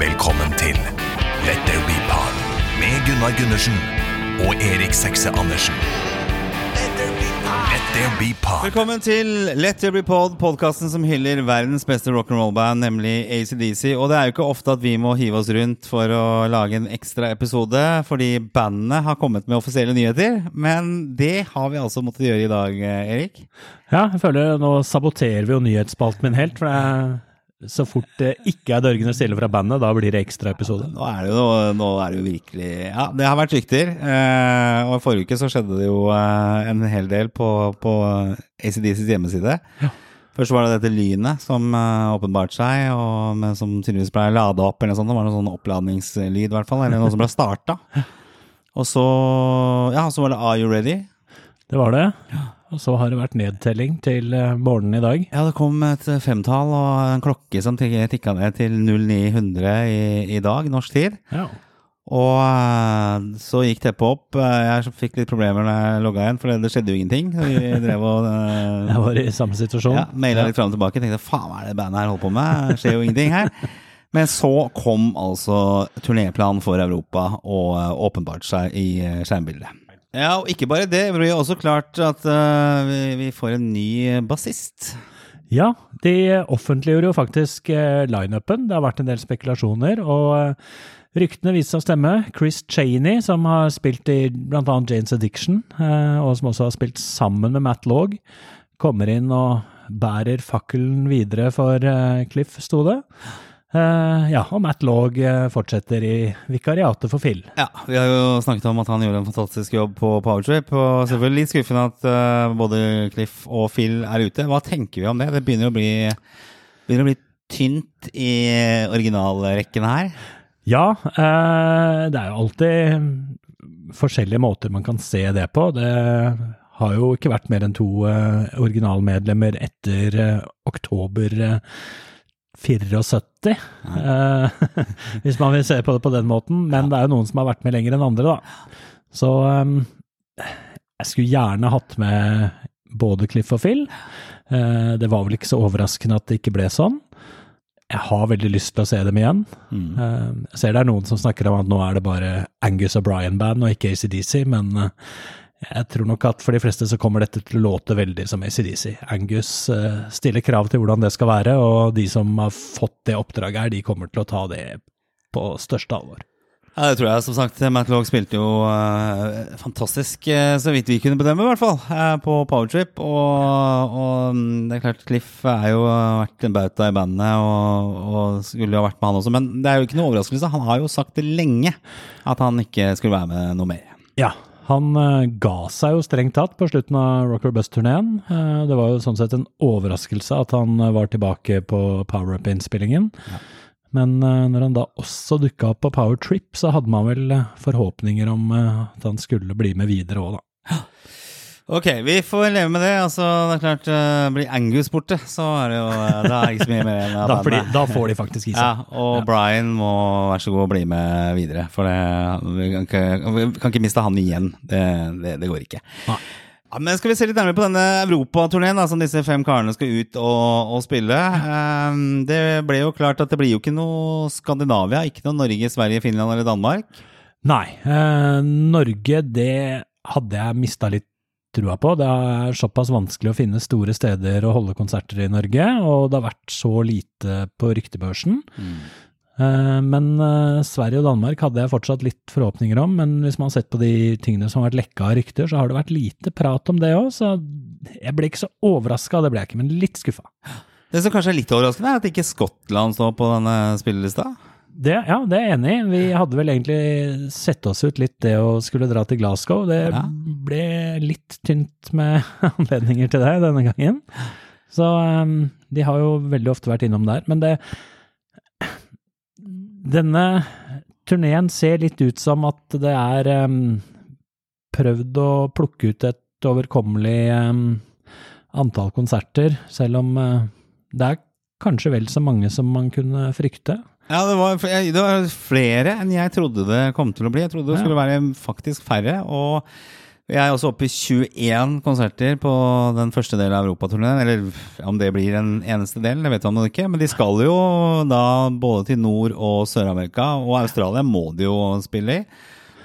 Velkommen til Let there be pod med Gunnar Gundersen og Erik Sekse Andersen. Let there be pod. Velkommen til Let There Be Pod, podkasten som hyller verdens beste rock'n'roll-band, nemlig ACDC. Og det er jo ikke ofte at vi må hive oss rundt for å lage en ekstra episode, fordi bandene har kommet med offisielle nyheter. Men det har vi altså måttet gjøre i dag, Erik. Ja, jeg føler nå saboterer vi jo nyhetsspalten min helt. For det er så fort det ikke er dørgende stille fra bandet, da blir det ekstraepisode. Nå er det jo, nå er det jo virkelig Ja, det har vært rykter. Eh, og forrige uke så skjedde det jo eh, en hel del på, på ACDCs hjemmeside. Først var det dette lynet som eh, åpenbarte seg, og med, som tydeligvis ble lada opp. eller noe sånt. Det var noe sånn oppladningslyd, i hvert fall. Eller noe som ble starta. Og så, ja, så var det Are You Ready? Det var det. Og så har det vært nedtelling til eh, morgenen i dag. Ja, det kom et femtall og en klokke som tik- tikka ned til 0900 i, i dag, norsk tid. Ja. Og eh, så gikk teppet opp. Eh, Jeg fikk litt problemer når jeg logga igjen, for det skjedde jo ingenting. Vi drev og eh, Jeg var i samme situasjon. ja, maila litt fram og tilbake. Tenkte faen, hva er det bandet her holder på med? Det skjer jo ingenting her. Men så kom altså turnéplanen for Europa og åpenbart seg i eh, skjermbildet. Ja, og ikke bare det. Vi har også klart at uh, vi, vi får en ny bassist. Ja, de offentliggjorde jo faktisk uh, lineupen. Det har vært en del spekulasjoner, og Uh, ryktene viste seg å stemme. Chris Cheney, som har spilt i bl.a. Janes Addiction, og som også har spilt sammen med Matt Laug, kommer inn og bærer fakkelen videre for Cliff, sto det. Eh, ja, og Matt Laug eh, fortsetter i vikariatet for Phil. Ja, vi har jo snakket om at han gjorde en fantastisk jobb på Powertrip, og selvfølgelig litt skuffende at uh, både Cliff og Phil er ute. Hva tenker vi om det? Det begynner å bli, begynner å bli tynt i originalrekken her. Ja, uh, det er jo alltid forskjellige måter man kan se det på. Det har jo ikke vært mer enn to originalmedlemmer etter oktober eh, 74, eh, hvis man vil se på det på den måten. Men det er jo noen som har vært med lenger enn andre, da. Så eh, jeg skulle gjerne hatt med både Cliff og Phil. Eh, det var vel ikke så overraskende at det ikke ble sånn. Jeg har veldig lyst til å se dem igjen. Eh, Jeg ser det er noen som snakker om at nå er det bare Angus og Brian-band og ikke ACDC, men eh, jeg tror nok at for de fleste så kommer dette til å låte veldig som ACDC. Angus eh, stiller krav til hvordan det skal være, og de som har fått det oppdraget her, de kommer til å ta det på største alvor. Ja, det tror jeg. Som sagt, Matt Logue spilte jo eh, fantastisk, eh, så vidt vi kunne bedømme, i hvert fall, eh, på Powertrip. Og, og mm, det er klart, Cliff er jo eh, vært en bauta i bandet, og, og skulle jo vært med han også. Men det er jo ikke noe overraskelse. Han har jo sagt det lenge, at han ikke skulle være med noe mer. Ja, han eh, ga seg jo strengt tatt på slutten av Rocker Bust-turneen. Eh, det var jo sånn sett en overraskelse at han eh, var tilbake på Power Up-innspillingen. Men når han da også dukka opp på Power Trip, så hadde man vel forhåpninger om at han skulle bli med videre òg, da. Ok, vi får leve med det. Altså, det er klart, uh, Blir Angus borte, så er det jo eh, Da er ikke så mye mer igjen av Da, får bandet. da får de faktisk i Ja, og og Brian må være så god å bli med videre. For det, vi, kan ikke, vi kan ikke miste han igjen. Det, det, det går ikke. Ja, men Skal vi se litt nærmere på denne europaturneen som disse fem karene skal ut og, og spille? Um, det ble jo klart at det blir jo ikke noe Skandinavia, ikke noe Norge, Sverige, Finland eller Danmark. Nei, eh, Norge, det hadde jeg mista litt trua på. Det er såpass vanskelig å finne store steder å holde konserter i Norge, og det har vært så lite på ryktebørsen. Mm. Men eh, Sverige og Danmark hadde jeg fortsatt litt forhåpninger om, men hvis man har sett på de tingene som har vært lekka av rykter, så har det vært lite prat om det òg, så jeg ble ikke så overraska, det ble jeg ikke, men litt skuffa. Det som kanskje er litt overraskende, er at ikke Skottland står på denne spillelista. Det, ja, det er jeg enig i. Vi hadde vel egentlig sett oss ut litt det å skulle dra til Glasgow. Det Ja. ble litt tynt med anledninger til det denne gangen. Så um, de har jo veldig ofte vært innom der. Men det Denne turneen ser litt ut som at det er um, prøvd å plukke ut et overkommelig um, antall konserter, selv om uh, det er kanskje vel så mange som man kunne frykte. Ja, det var, det var flere enn jeg trodde det kom til å bli. Jeg trodde det skulle være faktisk færre. Og Vi er også oppe i 21 konserter på den første delen av europaturneen. Eller om det blir en eneste del, det vet man ikke. Men de skal jo da både til Nord- og Sør-Amerika, og Australia må de jo spille i.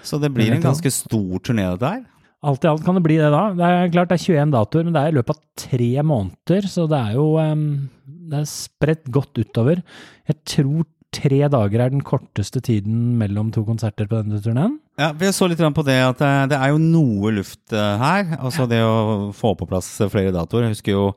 Så det blir en ganske stor turné, dette her. Alt i alt kan det bli det, da. Det er klart det er 21 datoer, men det er i løpet av tre måneder, så det er jo um, Det er spredt godt utover. Jeg tror tre dager er den korteste tiden mellom to konserter på denne turneen. Ja, vi så litt på det at eh, det er jo noe luft eh, her. Altså det å få på plass flere datoer. Jeg husker jo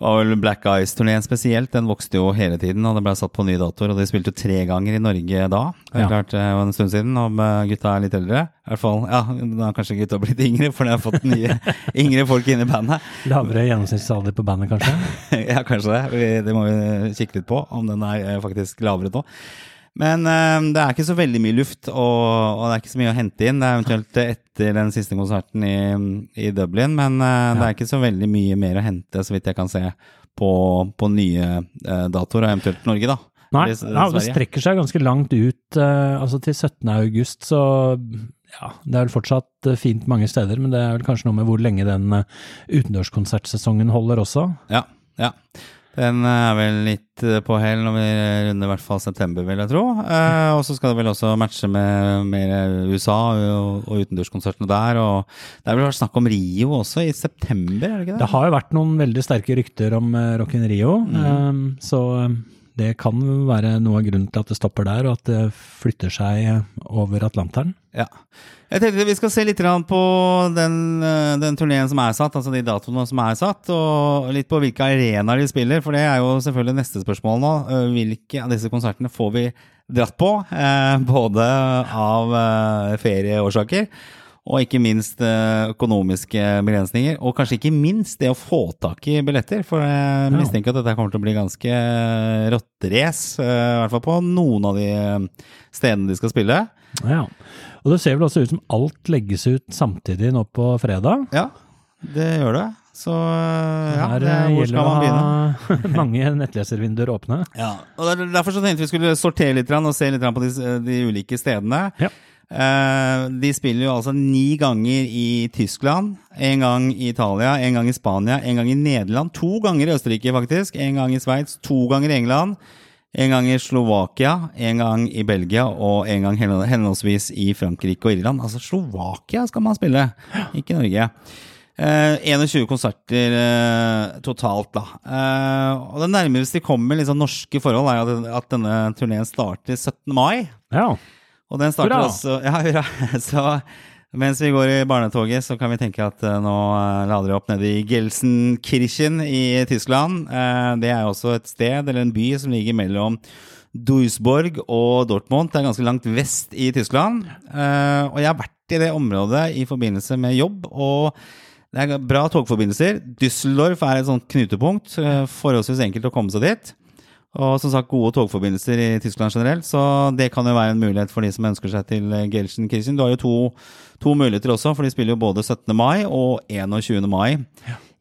og Black Eyes-turneen spesielt, den vokste jo hele tiden, og det ble satt på nye datoer. Og de spilte jo tre ganger i Norge da. Det er Ja. klart, var en stund siden, om eh, gutta er litt eldre. I hvert fall, ja, da har kanskje gutta blitt yngre, for de har fått nye yngre folk inn i bandet. Lavere gjennomsnittsalder på bandet, kanskje? ja, kanskje det. Det må vi kikke litt på, om den er eh, faktisk lavere nå. Men eh, det er ikke så veldig mye luft, og, og det er ikke så mye å hente inn. Det er eventuelt etter den siste konserten i, i Dublin, men eh, det er ikke så veldig mye mer å hente, så vidt jeg kan se, på, på nye uh, datoer, og eventuelt Norge, da. Nei, s- ja, det strekker seg ganske langt ut. Uh, altså til 17. august, så ja, det er vel fortsatt fint mange steder, men det er vel kanskje noe med hvor lenge den utendørskonsertsesongen holder også. Ja, ja. Den er vel litt eh, på hell når vi runder i hvert fall september, vil jeg tro. Eh, og så skal det vel også matche med mer USA og, og utendørskonsertene der. Og det er vel snakk om Rio også i september, er det ikke det? Det har jo vært noen veldig sterke rykter om uh, Rock in Rio, eh, så eh, det kan være noe av grunnen til at det stopper der, og at det flytter seg eh, over Atlanteren. Ja. Jeg tenkte Vi skal se litt på den, eh, den turneen som er satt, altså de datoene som er satt, og litt på hvilke arenaer de spiller. For det er jo selvfølgelig neste spørsmål nå. Eh, Hvilke av disse konsertene får vi dratt på? Eh, både av ferieårsaker og ikke minst økonomiske begrensninger. Og kanskje ikke minst det å få tak i billetter. For jeg mistenker at dette kommer til å bli ganske rotterace, i hvert fall på noen av de stedene de skal spille. Ja. Og det ser vel også ut som alt legges ut samtidig nå på fredag. Ja, det gjør det. Så ja, Her det, eh, hvor skal man begynne? mange nettleservinduer åpne. Ja, og Derfor så tenkte vi skulle sortere litt og se litt på de, de ulike stedene. Ja. Eh, de spiller jo altså ni ganger i Tyskland, en gang i Italia, en gang i Spania, en gang i Nederland, to ganger i Østerrike faktisk, en gang i Sveits, to ganger i England, en gang i Slovakia, en gang i Belgia og en gang henholdsvis i Frankrike og Irland. Altså Slovakia skal man spille, ikke Norge. Eh, 21 konserter eh, totalt, da. Eh, og det nærmeste de kommer liksom norske forhold, er at, at denne turneen starter 17. mai. Ja. Og den starter Hurra! også Ja, hurra! Så mens vi går i barnetoget, så kan vi tenke at eh, nå eh, lader vi opp nede i Gelsenkirchen i Tyskland. Eh, det er også et sted, eller en by, som ligger mellom Duisborg og Dortmund. Det er ganske langt vest i Tyskland. Og jeg har vært i det området i forbindelse med jobb. og det er bra togforbindelser. Düsseldorf er et sånt knutepunkt. Forholdsvis enkelt å komme seg dit. Og som sagt gode togforbindelser i Tyskland generelt, så det kan jo være en mulighet for de som ønsker seg til Gelsen Gelsenkirchen. Du har jo to, to muligheter også, for de spiller jo både 17. mai og 21. mai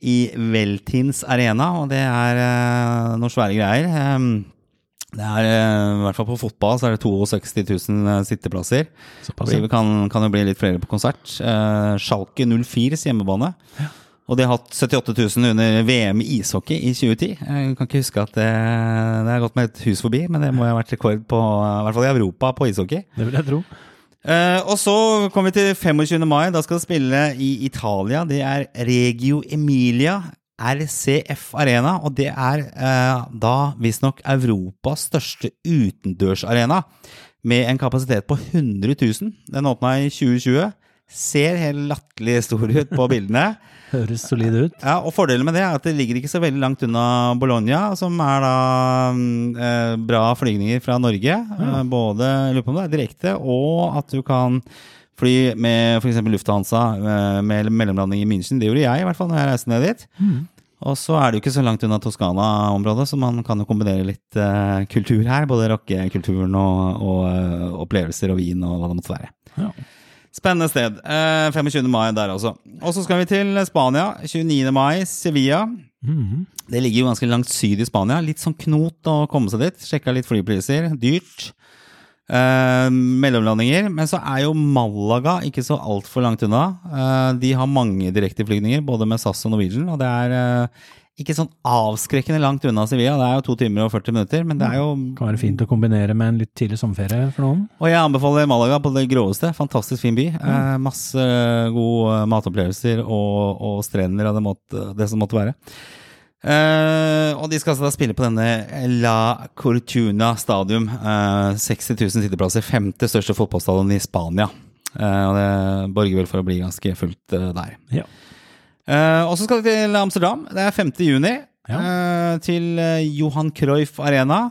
i Veltins Arena, og det er eh, noen svære greier. Um, det er, eh, I hvert fall på fotball så er det 62 000 sitteplasser. Såpass, Det ja. kan, kan jo bli litt flere på konsert. Eh, Schalke 04s hjemmebane. Og de har hatt 78 000 under VM i ishockey i 2010. Jeg kan ikke huske at det, det har gått med et hus forbi, men det må jo ha vært rekord på, i hvert fall i Europa på ishockey. Det vil jeg tro. Uh, og så kommer vi til 25. mai. Da skal de spille i Italia. Det er Regio Emilia RCF Arena. Og det er eh, da visstnok Europas største utendørsarena. Med en kapasitet på 100 000. Den åpna i 2020. Ser helt latterlig stor ut på bildene. Høres solid ut. Ja, og Fordelen med det er at det ligger ikke så veldig langt unna Bologna, som er da mm, eh, bra flygninger fra Norge. Eh, både lurer på om det er direkte, og at du kan fly med f.eks. Lufthansa eh, med mellomlanding i München. Det gjorde jeg, i hvert fall når jeg reiste ned dit. Og så er det jo ikke så langt unna Toskana-området, så man kan jo kombinere litt eh, kultur her. Både rockekulturen og, og eh, opplevelser og vin og hva det måtte være. Ja. Spennende sted. Eh, 25. mai der også. Og så skal vi til Spania. 29. mai, Sevilla. Mhm. Det ligger jo ganske langt syd i Spania. Litt sånn knot å komme seg dit. Sjekka litt flypriser. Dyrt. Eh, mellomlandinger. Men så er jo Malaga ikke så altfor langt unna. Eh, de har mange direkteflygninger, både med SAS og Norwegian. Og det er eh, ikke sånn avskrekkende langt unna Sevilla. Det er jo to timer og 40 minutter, men det er jo Kan være fint å kombinere med en litt tidlig sommerferie for noen. Og jeg anbefaler Malaga på det groveste. Fantastisk fin by. Eh, masse gode matopplevelser og, og strender av det, måtte, det som måtte være. Eh, og de skal altså da spille på denne La Cortuna Stadium. Eh, 60 000 sitteplasser. Femte største fotballstadion i Spania. Eh, og det borger vel for å bli ganske fullt eh, der. Ja. Eh, og så skal vi til Amsterdam. Det er 5. juni. eh, til eh, Johan Cruyff Arena.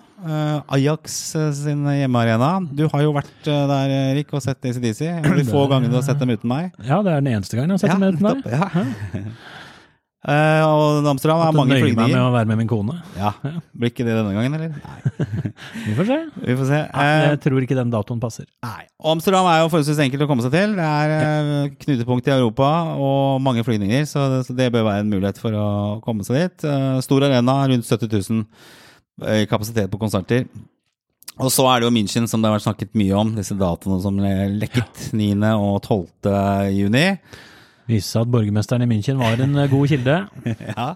Ajax sin hjemmearena. Du har jo vært der, Erik, og sett ACDC. De få gangene du har sett dem uten meg. Ja, det er den eneste gangen jeg har sett dem uten deg. ja. Eh, og Amsterdam Måtte mange nøye meg med å være med min kone. Ja, Blir ikke det denne gangen, eller? Nei. Vi får se. Vi får se. Eh, jeg tror ikke den datoen passer. Nei. Amsterdam er jo forholdsvis enkelt å komme seg til. Det er eh, knutepunkt i Europa og mange flygninger, så det, så det bør være en mulighet for å komme seg dit. Eh, stor arena, rundt 70 000 eh, kapasitet på konserter. Og så er det jo München, som det har vært snakket mye om, disse datoene som lekket 9. og 12. juni. Viste seg at borgermesteren i München var en eh, god kilde. Ja.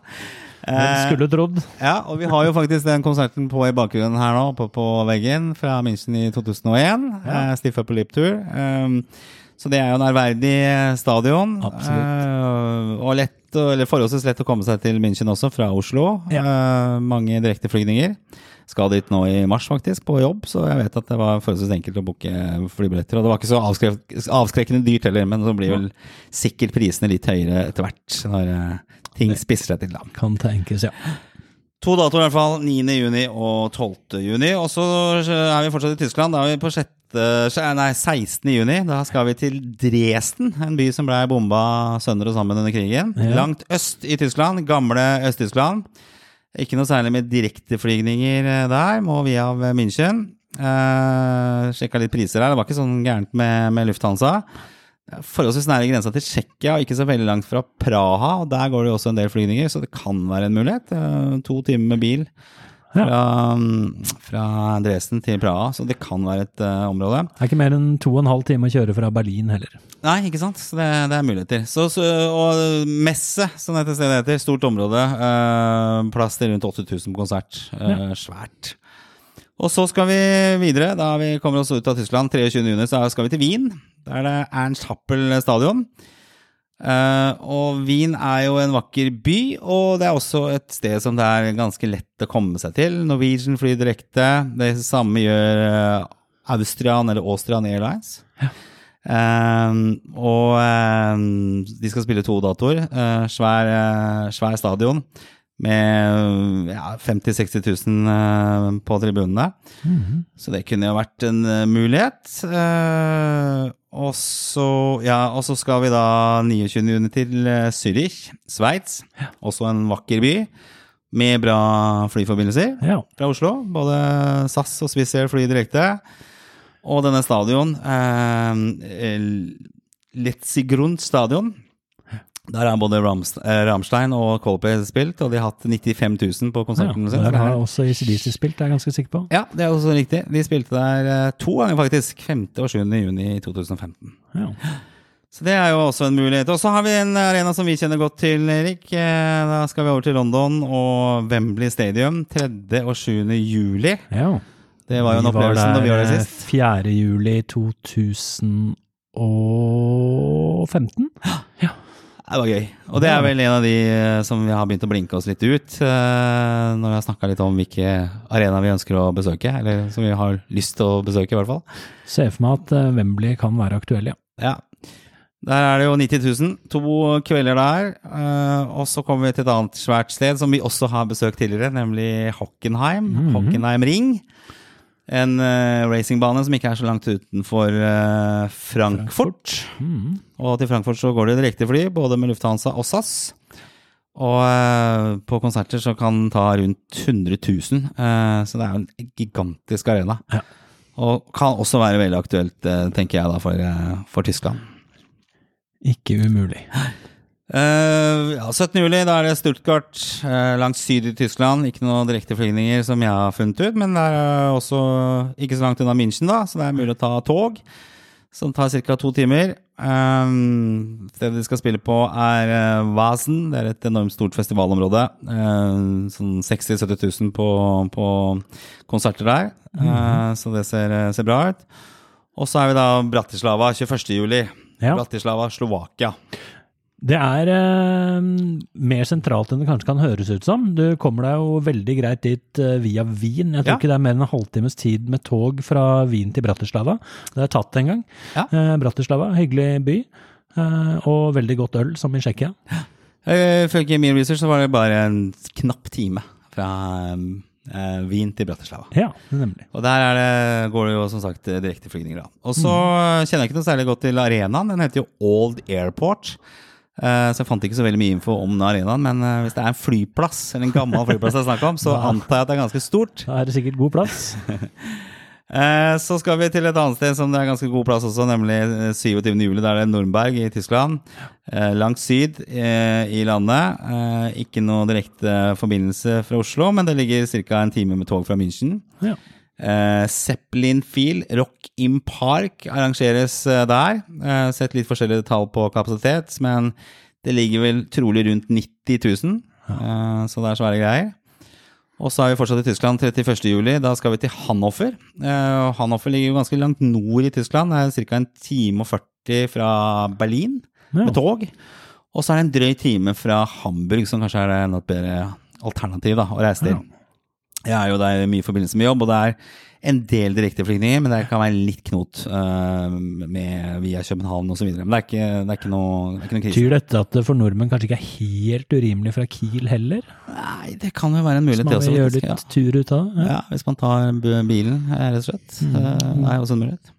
Den Eh, skulle trodd. Ja, og vi har jo faktisk den konserten på i bakgrunnen her nå, på, på veggen, fra München i 2001. Ja. Eh, Stiff Upper Lip Tour. Um, så det er jo en ærverdig stadion. Absolutt. Og lett, eller forholdsvis lett å komme seg til München også, fra Oslo. Ja. mange direkteflygninger. Skal dit nå i mars, faktisk, på jobb, så jeg vet at det var forholdsvis enkelt å booke flybilletter. Og det var ikke så avskrek avskrekkende dyrt heller, men så blir vel sikkert prisene litt høyere etter hvert, når eh, ting spisser seg til, da. Kan tenkes, ja. To datoer i hvert fall. 9. juni og 12. juni. Og så er vi fortsatt i Tyskland. Da er vi på 6. Nei, 16. juni. Da skal vi til Dresden, en by som ble bomba sønder og sammen under krigen. Ja. Langt øst i Tyskland. Gamle Øst-Tyskland. Ikke noe særlig med direkteflygninger eh, der. Må via München. Eh, Sjekka litt priser her. Det var ikke sånn gærent med, med Lufthansa. Forholdsvis nære grensa til Tsjekkia, og ikke så veldig langt fra Praha. og Der går det jo også en del flygninger, så det kan være en mulighet. Eh, To timer med bil fra, fra Dresden til Praha, så det kan være et uh, område. Det er ikke mer enn to og en halv time å kjøre fra Berlin heller. Nei, ikke sant? Så det, det er muligheter. Så, så, og Messe, som dette stedet heter, stort område. Uh, plass til rundt 8000 på konsert. Eh, Svært. Og så skal vi videre. Da vi kommer oss ut av Tyskland 23. juni, så skal vi til Wien. Der er det Ernst Happel stadion. Eh, og Wien er jo en vakker by, og det er også et sted som det er ganske lett å komme seg til. Norwegian flyr direkte. Det samme gjør uh, Austrian eller Austrian Airlines. Eh, og eh, de skal spille to datoer. Svær, svær stadion med ja, 50 000-60 000 eh, på tribunene. Så det kunne jo vært en mulighet. Og så ja, og så skal vi da 29. juni til eh, Zürich, Sveits. Også en vakker by. Med bra flyforbindelser Ja. fra Oslo. Både SAS og Swiss Air flyr direkte. Og denne stadion, eh, Letzigrund stadion, der har både eh, og Coldplay spilt, og de har hatt 95 000 på ja. konserten sin. så Der har er- også ACDC spilt, det er jeg ganske sikker på. ja, det er også riktig. De spilte der eh, to ganger, faktisk. 5. og 7. juni 2015. Ja. Så det er jo også en mulighet. Og så har vi en arena som vi kjenner godt til, Erik. Eh, Da skal vi over til London og Wembley Stadium 3. og 7. juli. ja. Det var jo en opplevelse da vi var der sist. 4. juli 2015. Det var gøy. Og det er vel en av de eh, som vi har begynt å blinke oss litt ut. eh, Når vi har snakka litt om hvilke arenaer vi ønsker å besøke. Eller som vi har lyst til å besøke, i hvert fall. Ser for meg at eh, Wembley kan være aktuell, ja. Ja. Der er det jo 90 000. To kvelder der. eh, og så kommer vi til et annet svært sted som vi også har besøkt tidligere, nemlig Hockenheim. Mhm. Hockenheim Ring. En uh, racingbane som ikke er så langt utenfor uh, Frankfurt. Mm. Og til Frankfurt så går det direktefly, både med Lufthansa og SAS. Og uh, på konserter så kan den ta rundt 100 000, eh, så det er jo en gigantisk arena. Ja. Og kan også være veldig aktuelt, tenker jeg da, for, for Tyskland. Ikke umulig. Eh, ja, 17. juli, da er det Stuttgart uh, langt syd i Tyskland. Ikke noen direkteflygninger som jeg har funnet ut, men det er også ikke så langt unna München, da, så det er mulig å ta tog. Som tar ca. to timer. Um, stedet de skal spille på, er uh, Vasen. Det er et enormt stort festivalområde. Uh, sånn 60 000-70 000 på, på, konserter der. Uh, så det ser, ser, bra ut. Og så er vi da Bratislava 21. juli. Ja. Bratislava, Slovakia. Det er eh, mer sentralt enn det kanskje kan høres ut som. Du kommer deg jo veldig greit dit eh, via Wien. Jeg tror ja. ikke det er mer enn en halvtimes tid med tog fra Wien til Bratislava. Det har jeg tatt en gang. Ja. Eh, Bratislava, hyggelig by. Eh, og veldig godt øl, som i Tsjekkia. Ifølge min research så var det bare en knapp time fra eh, Wien til Bratislava. Ja, nemlig. Og der det, går det jo som sagt direkteflygninger, da. Og så mm. kjenner jeg ikke noe særlig godt til arenaen. Den heter jo Old Airport. Eh, så jeg fant ikke så veldig mye info om den arenaen, men eh, hvis det er en flyplass, eller en gammel flyplass jeg snakker om, så antar jeg at det er ganske stort. Da er det sikkert god plass. Eh, så skal vi til et annet sted som det er ganske god plass også, nemlig 27. juli. Der er det Nürnberg i Tyskland. Langt syd i landet. Ikke noe direkte forbindelse fra Oslo, men det ligger ca. en time med tog fra München. Ja. Uh, Zeppelin Feel, Rock in Park, arrangeres uh, der. Uh, sett litt forskjellige tall på kapasitet, men det ligger vel trolig rundt 90 000. Uh, så det er svære greier. Og så er vi fortsatt i Tyskland 31. juli. Da skal vi til Hanoffer. Hanoffer ligger jo ganske langt nord i Tyskland. Det er ca. en time og 40 fra Berlin ja. med tog. Og så er det en drøy time fra Hamburg, som kanskje er et bedre alternativ da, å reise til. Ja. Jeg er jo der mye i forbindelse med jobb, og det er en del direkteflygninger, men det kan være litt knot uh, med, via København osv. Men det er, ikke, det er ikke noe, det er ikke noe krise. Tyr dette at det for nordmenn kanskje ikke er helt urimelig fra Kiel heller? Nei, det kan jo være en mulighet, til også. Så man gjør litt ja. tur ut av det? Ja. ja. hvis man tar bilen, rett og slett. Mm. Uh, det er også en mulighet.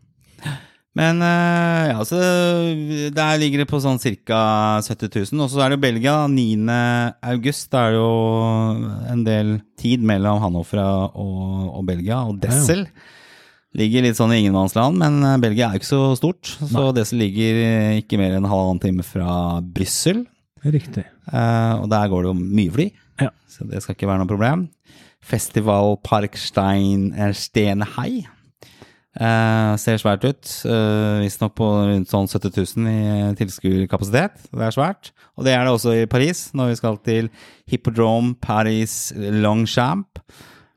Men uh, ja, så der ligger det på sånn ca. 70 000. Og så er det jo Belgia. 9. august. Da er det jo en del tid mellom Hanofra og, og Belgia. Og Dessel ja, ligger litt sånn i ingenmannsland, men eh, Belgia er jo ikke så stort. Så Nei. Dessel ligger ikke mer enn en halvannen time fra Brussel. Riktig. Uh, og der går det jo mye fly, ja. så det skal ikke være noe problem. Festival Park Stein Stenhei Uh, ser svært ut. Uh, Visstnok på rundt sånn 70 000 i tilskuerkapasitet. Det er svært. Og det er det også i Paris, når vi skal til Hippodrome Paris Longchamp.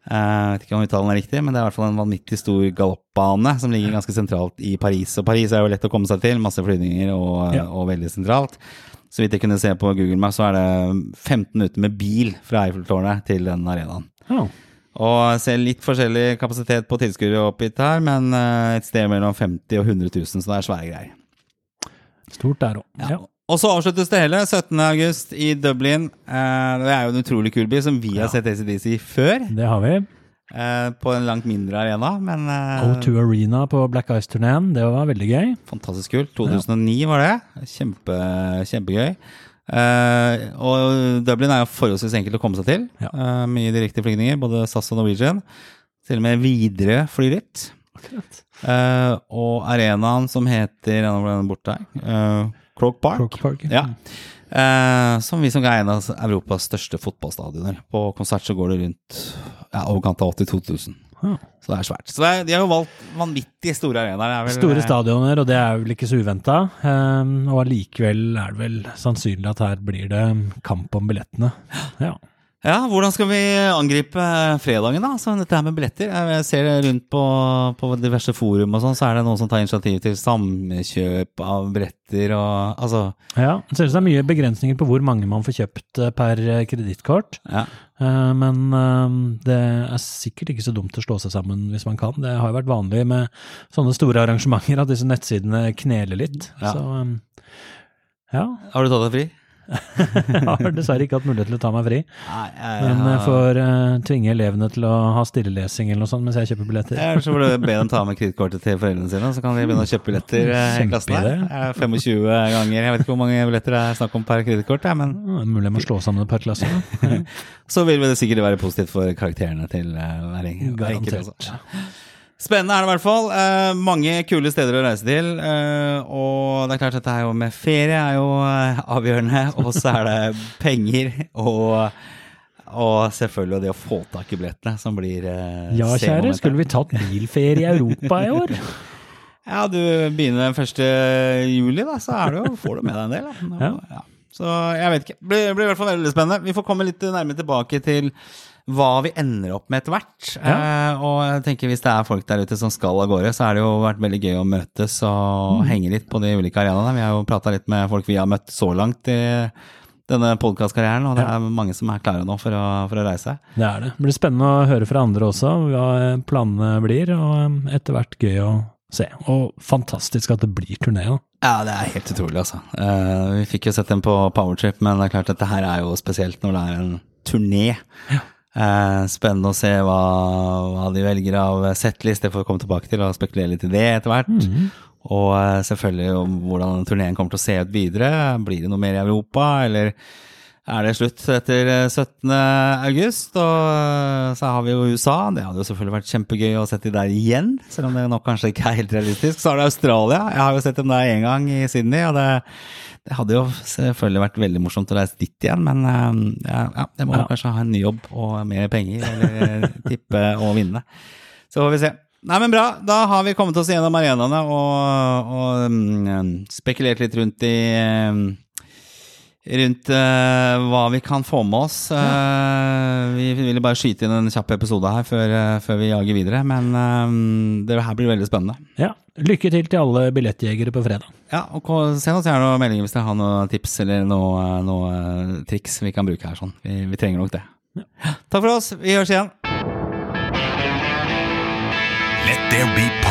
Uh, vet ikke om uttalen er riktig, men det er i hvert fall en vanvittig stor galoppbane som ligger ganske sentralt i Paris. Og Paris er jo lett å komme seg til, masse flyvninger og, ja. og veldig sentralt. Så vidt jeg kunne se på Google Maps, så er det 15 minutter med bil fra Eiffeltårnet til den arenaen. Oh. Og ser litt forskjellig kapasitet på tilskuere oppgitt her, men eh, et sted mellom 50 og 100 000, så det er svære greier. Stort der òg. Ja. Og så avsluttes det hele 17.8 i Dublin. Eh, det er jo en utrolig kul by som vi har sett ACDC før. Det har vi. Eh, på en langt mindre arena, men O2 Arena på Black Ice-turneen, det var veldig gøy. Fantastisk kult. 2009 var det. Kjempe, kjempegøy. Uh, og Dublin er jo forholdsvis enkelt å komme seg til. Ja. Uh, mye direkteflygninger, både SAS og Norwegian. Til og med Widerøe flyr litt. Uh, og arenaen som heter borte her. Croke Park. Croke Park ja. ja. som vi som er en av Europas største fotballstadioner. På konsert så går det rundt ja, overkant av 82 000. Så det er svært. Så er, de har jo valgt vanvittig store arenaer. Store stadioner, og det er vel ikke så uventa. Um, og allikevel er det vel sannsynlig at her blir det kamp om billettene. Ja. Ja, Hvordan skal vi angripe fredagen, da? Så dette her med billetter. Jeg ser rundt på, på diverse forum og sånn, så er det noen som tar initiativ til samkjøp av billetter og altså Ja, det ser ut som det er mye begrensninger på hvor mange man får kjøpt eh, per eh, kredittkort. Ja. Eh, men det er sikkert ikke så dumt å slå seg sammen hvis man kan. Det har jo vært vanlig med sånne store arrangementer at disse nettsidene kneler litt. Ja. Så ja. Har du tatt deg fri? jeg har dessverre ikke hatt mulighet til å ta meg fri. Nei, jeg, men jeg får uh, tvinge elevene til å ha stillelesing eller noe sånt mens jeg kjøper billetter. Ja, så får du be dem ta med kredittkortet til foreldrene sine, så kan de begynne å kjøpe billetter uh, i klassen her. 25 ganger, jeg vet ikke hvor mange billetter det er snakk om per kredittkort. Ja, men ja, Mulig jeg må slå sammen et per klasse. så vil det sikkert være positivt for karakterene til uh, hver enkelt. Altså. Spennende er det i hvert fall. Eh, mange kule steder å reise til. Eh, og det er klart dette er jo med ferie er jo eh, avgjørende. Og så er det penger og, og selvfølgelig det å få tak i billettene som blir eh, Ja, kjære, skulle vi tatt bilferie i Europa i år? Ja, du begynner den 1. juli, da, så er jo, får du med deg en del. Da. Ja. Ja. Så jeg vet ikke. Det blir, blir i hvert fall veldig spennende. Vi får komme litt nærmere tilbake til hva vi ender opp med etter hvert. Eh, og jeg tenker hvis det er folk der ute som skal av gårde, så har det jo vært veldig gøy å møtes og henge litt på de ulike arenaene. Vi har jo prata litt med folk vi har møtt så langt i denne podkastkarrieren, og det er mange som er klare nå for å, for å reise. Det er det. Det blir spennende å høre fra andre også, hva planene blir, og etter hvert gøy å se. Og fantastisk at det blir turné, da. Ja, det er helt utrolig, altså. Uh, vi fikk jo sett dem på Powertrip, men det er klart dette her er jo spesielt når det er en turné. Eh, spennende å se hva, hva de velger av setlist, det får vi komme tilbake til og spekulere litt i det etter hvert. Og eh, selvfølgelig om hvordan turneen kommer til å se ut videre. Blir det noe mer i Europa, eller er det slutt etter eh, 17. august? Og eh, så har vi jo USA. Det hadde jo selvfølgelig vært kjempegøy å sette de der igjen, selv om det nok kanskje ikke er helt realistisk. Så har det Australia. Jeg har jo sett dem der én gang i Sydney, og det, det hadde jo selvfølgelig vært veldig morsomt å reise dit igjen, men eh, ja, ja, jeg må Ja. kanskje ha en ny jobb og mer penger, eller tippe og vinne. Så får vi se. Nei, men bra. Da har vi kommet oss gjennom arenaene og, og mm, spekulert litt rundt i mm, Rundt uh, hva vi kan få med oss. Uh, vi ville bare skyte inn en kjapp episode her før, uh, før vi jager videre, men eh, det her blir veldig spennende. Ja, lykke til til alle billettjegere på fredag. Ja, og Send oss gjerne meldinger hvis dere har noen tips eller noen noe eh, triks vi kan bruke her. sånn. Vi, vi trenger nok det. Takk for oss. Vi høres igjen. Let there be.